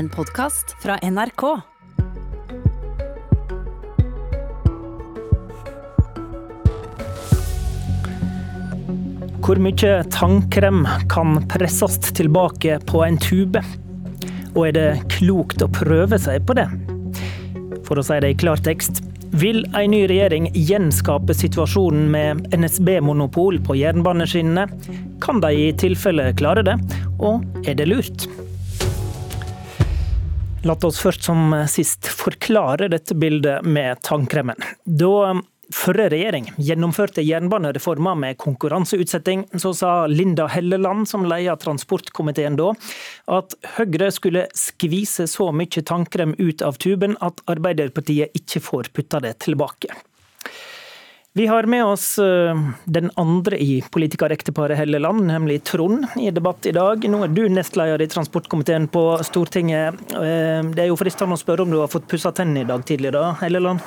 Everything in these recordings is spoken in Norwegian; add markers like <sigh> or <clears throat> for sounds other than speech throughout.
En podkast fra NRK. Hvor mye tannkrem kan presses tilbake på en tube? Og er det klokt å prøve seg på det? For å si det i klartekst, vil en ny regjering gjenskape situasjonen med NSB-monopol på jernbaneskinnene? Kan de i tilfelle klare det, og er det lurt? La oss først som sist forklare dette bildet med tannkremen. Da forrige regjering gjennomførte jernbanereformer med konkurranseutsetting, så sa Linda Helleland, som leder transportkomiteen da, at Høyre skulle skvise så mye tannkrem ut av tuben at Arbeiderpartiet ikke får putta det tilbake. Vi har med oss eh, den andre i politikerekteparet Helleland, nemlig Trond, i debatt i dag. Nå er du nestleder i transportkomiteen på Stortinget. Eh, det er jo fristende å spørre om du har fått pussa tennene i dag tidlig, da, Helleland?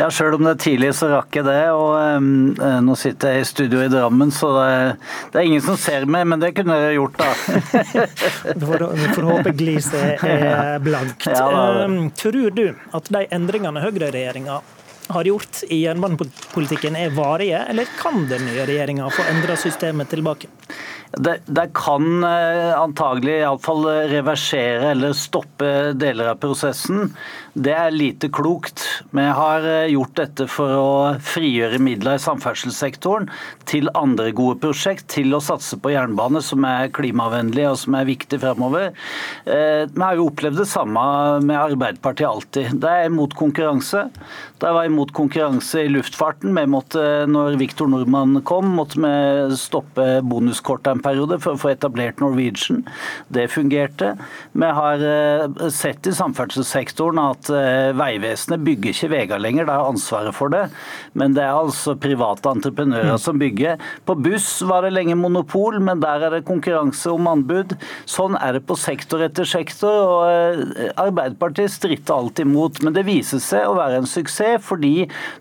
Ja, sjøl om det er tidlig, så rakk jeg det. Og um, nå sitter jeg i studio i Drammen, så det, det, er ingen som ser meg, men det kunne jeg gjort, da. <laughs> Vi får håpe gliset er <laughs> blankt. Ja, um, tror du at de endringene Høyre-regjeringa har gjort i jernbanepolitikken er varige, eller kan den nye regjeringa få endra systemet tilbake? Det, det, kan eh, antagelig iallfall reversere eller stoppe deler av prosessen. Det er lite klokt. Vi har eh, gjort dette for å frigjøre midler i samferdselssektoren til andre gode prosjekt, til å satse på jernbane som er klimavennlig og som er viktig fremover. Eh, vi har jo opplevd det samme med Arbeiderpartiet alltid. Det er imot konkurranse. Det var imot konkurranse i luftfarten. Vi måtte, når Viktor Nordmann kom, måtte vi stoppe bonuskortet en periode for å få etablert Norwegian. Det fungerte. Vi har eh, sett i samferdselssektoren at eh, Vegvesenet bygger ikke veier lenger, de har ansvaret for det. Men det er altså private entreprenører mm. som bygger. På buss var det lenge monopol, men der er det konkurranse om anbud. Sånn er det på sektor etter sektor. og eh, Arbeiderpartiet stritter alltid imot, men det viser seg å være en suksess fordi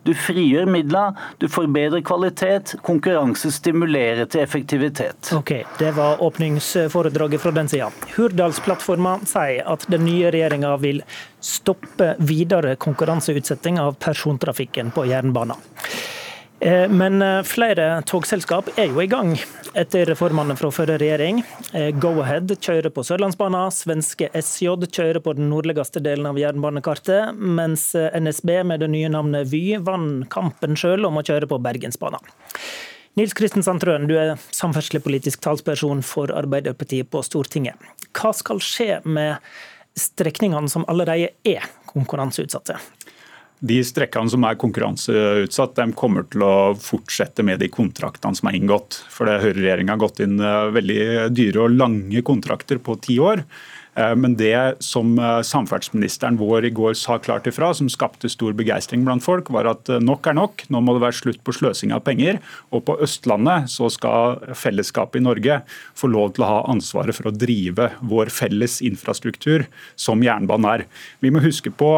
du frigjør midler, du får bedre kvalitet, konkurranse stimulerer til effektivitet. Ok, Det var åpningsforedraget fra den sida. Hurdalsplattforma sier at den nye regjeringa vil stoppe videre konkurranseutsetting av persontrafikken på jernbanen. Eh, men eh, flere togselskap er jo i gang etter reformene fra forrige regjering. Eh, Go-Ahead kjører på Sørlandsbanen, svenske SJ kjører på den nordligste delen av jernbanekartet, mens NSB med det nye navnet Vy vant kampen sjøl om å kjøre på Bergensbanen. Nils Kristen Sandtrøen, du er samferdselspolitisk talsperson for Arbeiderpartiet på Stortinget. Hva skal skje med strekningene som allerede er konkurranseutsatte? De strekkene som er konkurranseutsatt, de kommer til å fortsette med de kontraktene som er inngått. For Høyre-regjeringa har gått inn eh, veldig dyre og lange kontrakter på ti år. Eh, men det som eh, samferdselsministeren vår i går sa klart ifra, som skapte stor begeistring blant folk, var at eh, nok er nok. Nå må det være slutt på sløsing av penger. Og på Østlandet så skal fellesskapet i Norge få lov til å ha ansvaret for å drive vår felles infrastruktur, som jernbanen er. Vi må huske på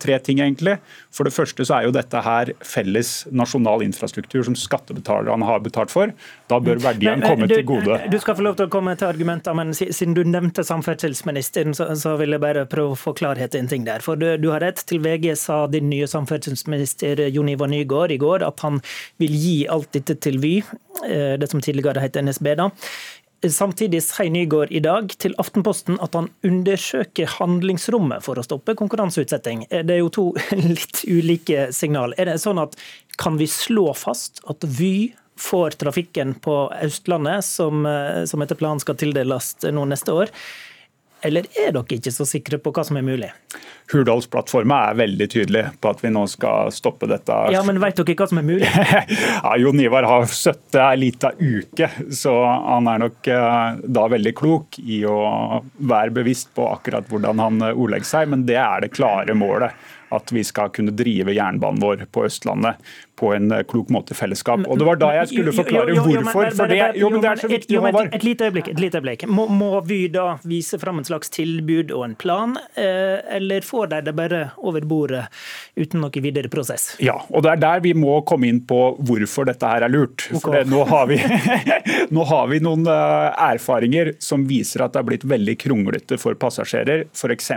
tre ting, egentlig. For det første så er jo dette her felles nasjonal infrastruktur som skattebetalerne har betalt for. Da bør verdien komme til gode. Du skal få lov til å komme til argumenter, men siden du nevnte samferdselsministeren samferdselsministeren, så, vil jeg bare prøve å få klarhet i en ting der. For du, du har rett. Til VG sa din nye samferdselsminister Jon Ivar Nygård i går at han vil gi alt dette til Vy, eh, det som tidligere het NSB. da. Samtidig sier Nygård i dag til Aftenposten at han undersøker handlingsrommet for å stoppe konkurranseutsetting. Det er jo to <laughs> litt ulike signal. Er det sånn at Kan vi slå fast at Vy får trafikken på Østlandet, som, eh, som etter planen skal tildeles nå neste år, eller er dere ikke så sikre på hva som er mulig? Hurdalsplattforma er veldig tydelig på at vi nå skal stoppe dette. Ja, Men vet dere hva som er mulig? <laughs> ja, Jon Ivar har sittet ei lita uke, så han er nok eh, da veldig klok i å være bevisst på akkurat hvordan han eh, ordlegger seg. Men det er det klare målet at vi skal kunne drive jernbanen vår på Østlandet på en eh, klok måte i fellesskap. Og Det var da jeg skulle forklare hvorfor. For det, jo, men det er så viktig, Håvard. Et lite øyeblikk. Et lite øyeblikk. Må, må Vy da vise fram en slags tilbud og en plan, eh, eller får de det bare over bordet uten noe videre prosess? Ja, og det er der vi må komme inn på hvorfor dette her er lurt. Okay. For det, nå, har vi, <laughs> nå har vi noen eh, erfaringer som viser at det har blitt veldig kronglete for passasjerer. F.eks.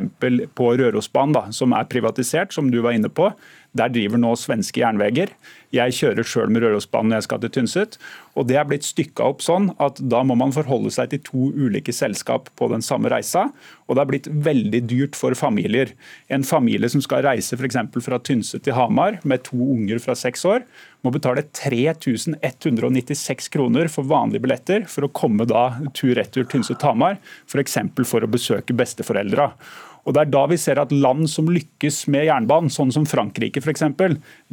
på Rørosbanen, som er privatisert, som du var inne på. Der driver nå svenske jernveger. Jeg kjører sjøl med Rørosbanen når jeg skal til Tynset. Og det er blitt stykka opp sånn at da må man forholde seg til to ulike selskap på den samme reisa. Og det er blitt veldig dyrt for familier. En familie som skal reise f.eks. fra Tynset til Hamar med to unger fra seks år, må betale 3196 kroner for vanlige billetter for å komme da tur-retur Tynset-Hamar, f.eks. For, for å besøke besteforeldra. Og Det er da vi ser at land som lykkes med jernbanen, sånn som Frankrike f.eks.,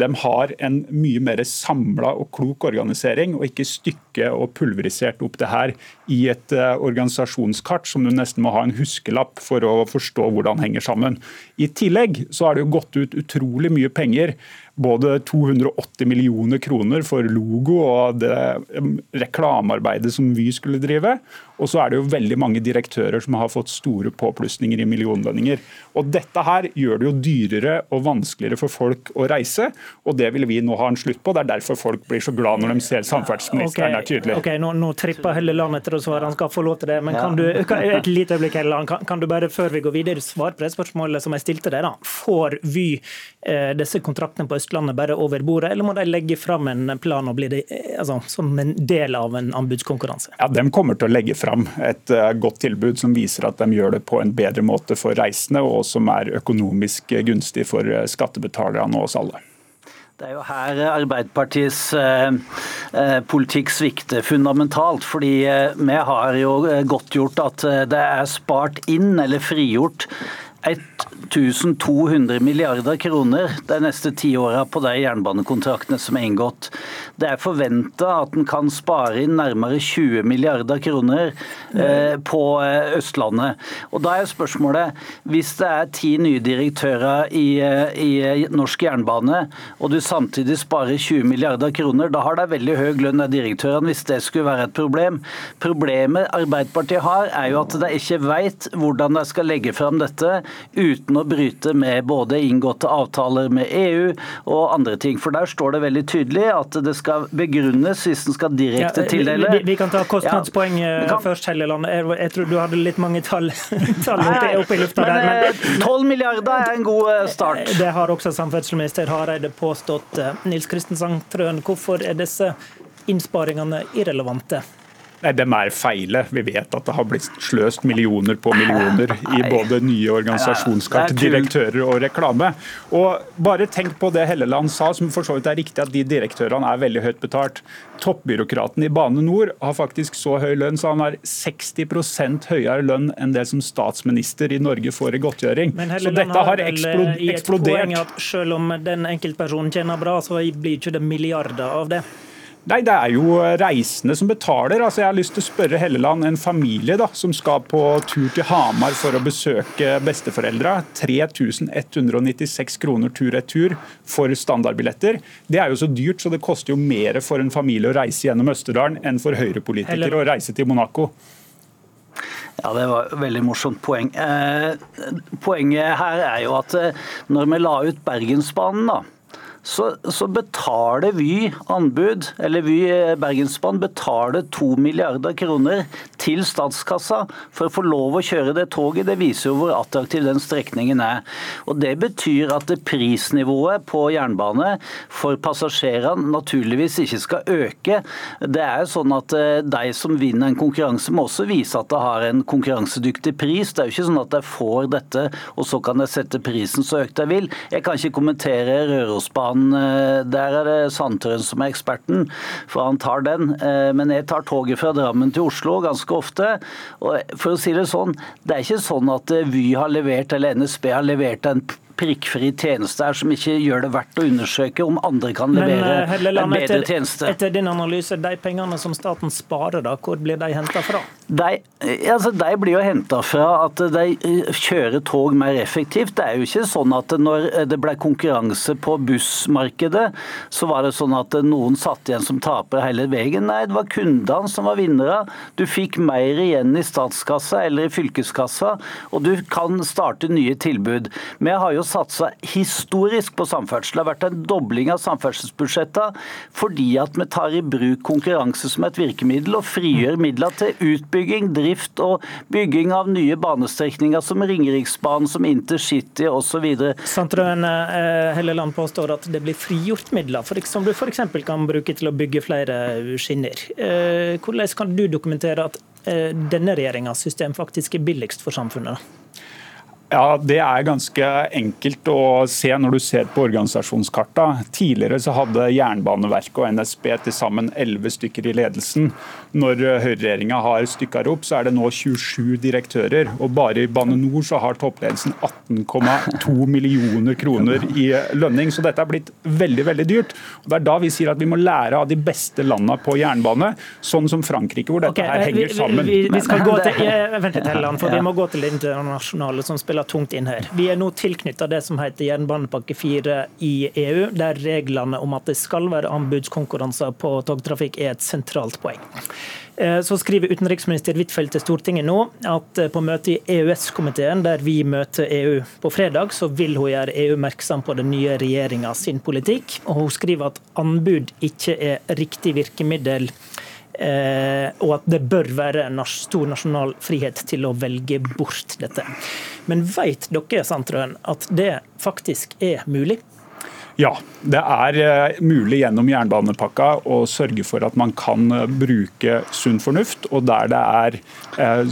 de har en mye mer samla og klok organisering, og ikke stykke og pulverisert opp det her i et uh, organisasjonskart som du nesten må ha en huskelapp for å forstå hvordan det henger sammen. I tillegg så har det jo gått ut utrolig mye penger både 280 millioner kroner for logo og det reklamearbeidet som Vy skulle drive. Og så er det jo veldig mange direktører som har fått store påplussinger i millionlønninger. Og Dette her gjør det jo dyrere og vanskeligere for folk å reise, og det vil vi nå ha en slutt på. Det er derfor folk blir så glad når de ser samferdselsministeren er tydelig. Ok, Nå, nå tripper Helleland etter å svare, han skal få lov til det. Men kan du, et lite øyeblikk, Helleland, kan, kan, du bare før vi går videre svare på det spørsmålet som jeg stilte deg? da? Får Vy eh, disse kontraktene på Østlandet bare over bordet, eller må de legge fram en plan og bli det, altså, som en del av en anbudskonkurranse? Ja, De kommer til å legge fram et uh, godt tilbud som viser at de gjør det på en bedre måte for reisende, og som er økonomisk gunstig for skattebetalerne og oss alle. Det er jo her Arbeiderpartiets eh, eh politikk svikter fundamentalt. fordi eh, vi har jo godtgjort at det er spart inn eller frigjort 1200 milliarder kroner de neste ti åra på de jernbanekontraktene som er inngått. Det er forventa at en kan spare inn nærmere 20 milliarder kroner eh, på eh, Østlandet. Og Da er spørsmålet, hvis det er ti nye direktører i, eh, i norsk jernbane, og du samtidig sparer 20 milliarder kroner, da har de veldig høy lønn av direktørene, hvis det skulle være et problem. Problemet Arbeiderpartiet har, er jo at de ikke vet hvordan de skal legge fram dette uten å bryte med både inngåtte avtaler med EU og andre ting. For der står det veldig tydelig at det skal begrunnes hvis en skal direkte tildele. Ja, vi, vi, kan ta kostnadspoeng ja, kan... først, Helleland. Jeg, jeg, tror du hadde litt mange tall, <laughs> tall oppe i lufta men, der. Men 12 eh, milliarder er en god eh, start. Det har også samferdselsminister Hareide påstått. Eh, Nils Kristian Trøen, hvorfor er disse innsparingene irrelevante? Nei, De er feile. Vi vet at det har blitt sløst millioner på millioner i både nye organisasjonskart, direktører og reklame. Og Bare tenk på det Helleland sa, som for så vidt er riktig at de direktørene er veldig høyt betalt. Toppbyråkraten i Bane Nor har faktisk så høy lønn, så han har 60% høyere lønn enn det som statsminister i Norge får i godtgjøring. så dette har eksplodert. At selv om den enkeltpersonen tjener bra, så blir ikke det milliarder av det. Nei, Det er jo reisende som betaler. Altså, jeg har lyst til å spørre Helleland, en familie da, som skal på tur til Hamar for å besøke besteforeldra. 3196 kroner tur-retur for standardbilletter. Det er jo så dyrt, så det koster jo mer for en familie å reise gjennom Østerdalen enn for høyrepolitikere å reise til Monaco. Ja, Det var et veldig morsomt poeng. Eh, poenget her er jo at eh, når vi la ut Bergensbanen, da, så, så, betaler Vy anbud, eller Vy eh, Bergensbanen betaler to milliarder kroner til statskassa for å få lov å kjøre det toget. Det viser jo hvor attraktiv den strekningen er. Og Det betyr at prisnivået på jernbane for passasjerene naturligvis ikke skal øke. Det er jo sånn at eh, De som vinner en konkurranse, må også vise at det har en konkurransedyktig pris. Det er jo ikke sånn at de får dette, og så kan de sette prisen så høyt de vil. Jeg kan ikke kommentere Rørosbanen han, eh, der er det Sandtrøen som er eksperten, for han tar den. Eh, men jeg tar toget fra Drammen til Oslo ganske ofte. og for å si Det sånn, det er ikke sånn at Vy har levert eller NSB har levert en prikkfri tjeneste her som ikke gjør det verdt å undersøke om andre kan levere Men, Helleland, en bedre etter, tjeneste. Etter din analyse, de pengene som staten sparer, da, hvor blir de henta fra? De, altså, de blir jo henta fra at de kjører tog mer effektivt. Det er jo ikke sånn at når det ble konkurranse på bussmarkedet, så var det sånn at noen satt igjen som tapere hele veien. Nei, det var kundene som var vinnere. Du fikk mer igjen i statskassa eller i fylkeskassa, og du kan starte nye tilbud. Vi har jo satsa historisk på samferdsel. Det har vært en dobling av samferdselsbudsjettene fordi at vi tar i bruk konkurranse som et virkemiddel og frigjør midler til utbygging, drift og bygging av nye banestrekninger som Ringeriksbanen, som intercity osv. Sandtrøen eh, Helleland påstår at det blir frigjort midler, for, som du f.eks. kan bruke til å bygge flere skinner. Eh, hvordan kan du dokumentere at eh, denne regjeringas system faktisk er billigst for samfunnet? Ja, Det er ganske enkelt å se når du ser på organisasjonskarta. Tidligere så hadde Jernbaneverket og NSB til sammen 11 stykker i ledelsen. Når høyreregjeringa har stykka opp, så er det nå 27 direktører. Og bare i Bane NOR så har toppledelsen 18,2 millioner kroner i lønning. Så dette er blitt veldig veldig dyrt. Og Det er da vi sier at vi må lære av de beste landene på jernbane, sånn som Frankrike, hvor dette okay, her henger sammen. Vi, vi, vi skal gå til, <laughs> vent litt, Helland, for vi må gå til det internasjonale som spiller tungt inn her. Vi er nå tilknyttet det som heter jernbanepakke 4 i EU, der reglene om at det skal være anbudskonkurranser på togtrafikk er et sentralt poeng. Eh, så skriver utenriksminister Huitfeldt til Stortinget nå at eh, på møtet i EØS-komiteen, der vi møter EU på fredag, så vil hun gjøre EU merksom på den nye regjeringa sin politikk. Og hun skriver at anbud ikke er riktig virkemiddel Eh, og at det bør være stor nasjonal frihet til å velge bort dette. Men vet dere Sandtrøen, at det faktisk er mulig? Ja, det er eh, mulig gjennom jernbanepakka å sørge for at man kan eh, bruke sunn fornuft. Og der det er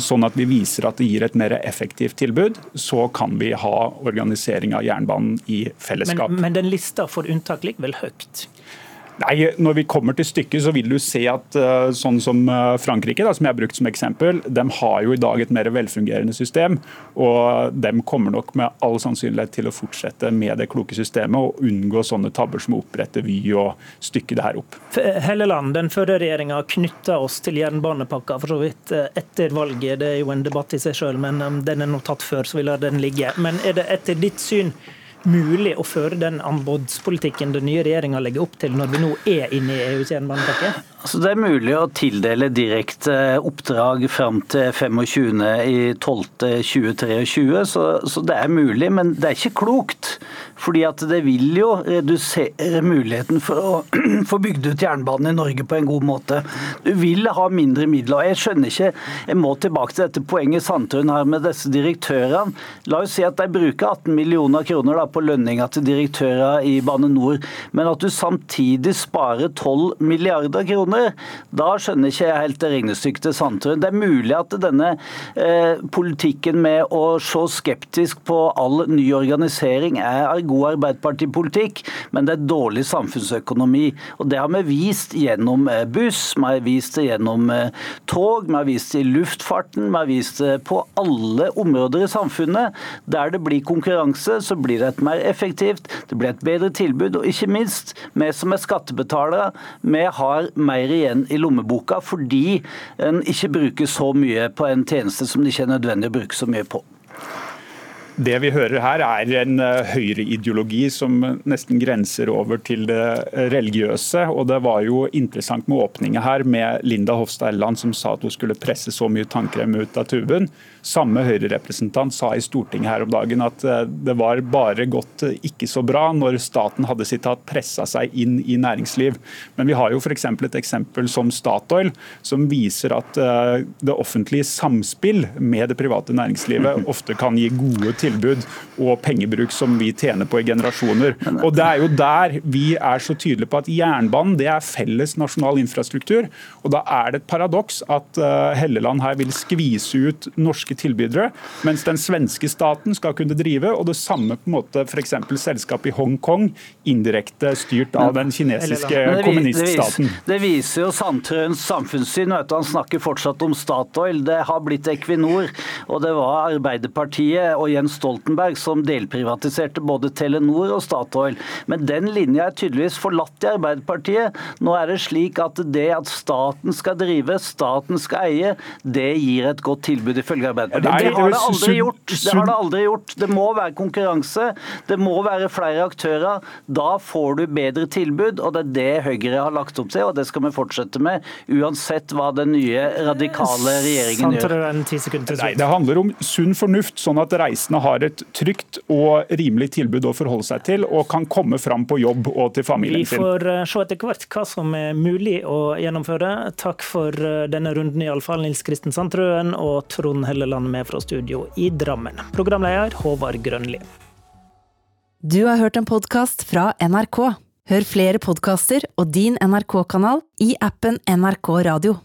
sånn at vi viser at det gir et mer effektivt tilbud, så kan vi ha organisering av jernbanen i fellesskap. Men, men den lista for unntak ligger vel høyt? Nei, Når vi kommer til stykket, så vil du se at uh, sånn som uh, Frankrike, da, som jeg har brukt som eksempel, de har jo i dag et mer velfungerende system. Og de kommer nok med all sannsynlighet til å fortsette med det kloke systemet og unngå sånne tabber som å opprette Vy og stykke det her opp. Helleland, den førre regjeringa knytta oss til jernbanepakka for så vidt eh, etter valget. Det er jo en debatt i seg sjøl, men um, den er nå tatt før, så vi lar den ligge. Men er det etter ditt syn mulig å føre den anbudspolitikken den nye regjeringa legger opp til, når vi nå er inne i EUs jernbanepakke? Altså det er mulig å tildele direkte oppdrag fram til 25.12.2023, så, så det er mulig. Men det er ikke klokt. fordi at det vil jo redusere muligheten for å <clears throat> få bygd ut jernbanen i Norge på en god måte. Du vil ha mindre midler. og Jeg skjønner ikke, jeg må tilbake til dette poenget Sandtrøen har med disse direktørene. La oss si at de bruker 18 millioner kroner da, på lønninga til direktører i Bane NOR, men at du samtidig sparer 12 milliarder kroner kroner. Da skjønner ikke jeg helt regnestykket til Sandtrøen. Det er mulig at denne eh, politikken med å se skeptisk på all ny organisering er god arbeiderpartipolitikk, men det er dårlig samfunnsøkonomi. Og Det har vi vist gjennom eh, buss, vi har vist det gjennom eh, tog, vi har vist det i luftfarten, vi har vist det på alle områder i samfunnet. Der det blir konkurranse, så blir det et mer effektivt, det blir et bedre tilbud. Og ikke minst, vi som er skattebetalere, vi har mer mer igjen i lommeboka fordi en ikke bruker så mye på en tjeneste som det ikke er nødvendig å bruke så mye på. Det vi hører her er en eh, høyreideologi som nesten grenser over til det religiøse. og Det var jo interessant med åpninga her med Linda Hofstad Elleland som sa at hun skulle presse så mye tannkrem ut av tuben. Samme Høyre-representant sa i Stortinget her om dagen at eh, det var bare gått eh, ikke så bra når staten hadde sitat pressa seg inn i næringsliv. Men vi har jo f.eks. et eksempel som Statoil, som viser at eh, det offentlige samspill med det private næringslivet <laughs> ofte kan gi gode tilbud og pengebruk som vi tjener på i generasjoner. Og Det er jo der vi er så tydelige på at jernbanen det er felles nasjonal infrastruktur. og Da er det et paradoks at Helleland her vil skvise ut norske tilbydere, mens den svenske staten skal kunne drive, og det samme på en måte f.eks. selskapet i Hongkong, indirekte styrt av den kinesiske kommuniststaten. Det, det, viser jo Sandtrøens samfunnssyn. Vet du, han snakker fortsatt om Statoil. Det har blitt Equinor, og det var Arbeiderpartiet og Jens Jens Stoltenberg som delprivatiserte både Telenor og Statoil. Men den linja er tydeligvis forlatt i Arbeiderpartiet. Nå er det slik at det at staten skal drive, staten skal eie, det gir et godt tilbud ifølge Arbeiderpartiet. Det har det aldri gjort. Det har det aldri gjort. Det må være konkurranse, det må være flere aktører. Da får du bedre tilbud, og det er det Høyre har lagt opp til, og det skal vi fortsette med, uansett hva den nye radikale regjeringen gjør. Nei, det handler om sunn fornuft, sånn at reisende har et trygt og rimelig tilbud å forholde seg til, og kan komme fram på jobb og til familien sin. Vi får eh, se etter hvert hva som er mulig å gjennomføre. Takk for eh, denne runden, iallfall. Nils Kristen Sandtrøen og Trond Helleland med fra studio i Drammen. Programleder Håvard Grønli. Du har hørt en podkast fra NRK. Hør flere podkaster og din NRK-kanal i appen NRK Radio.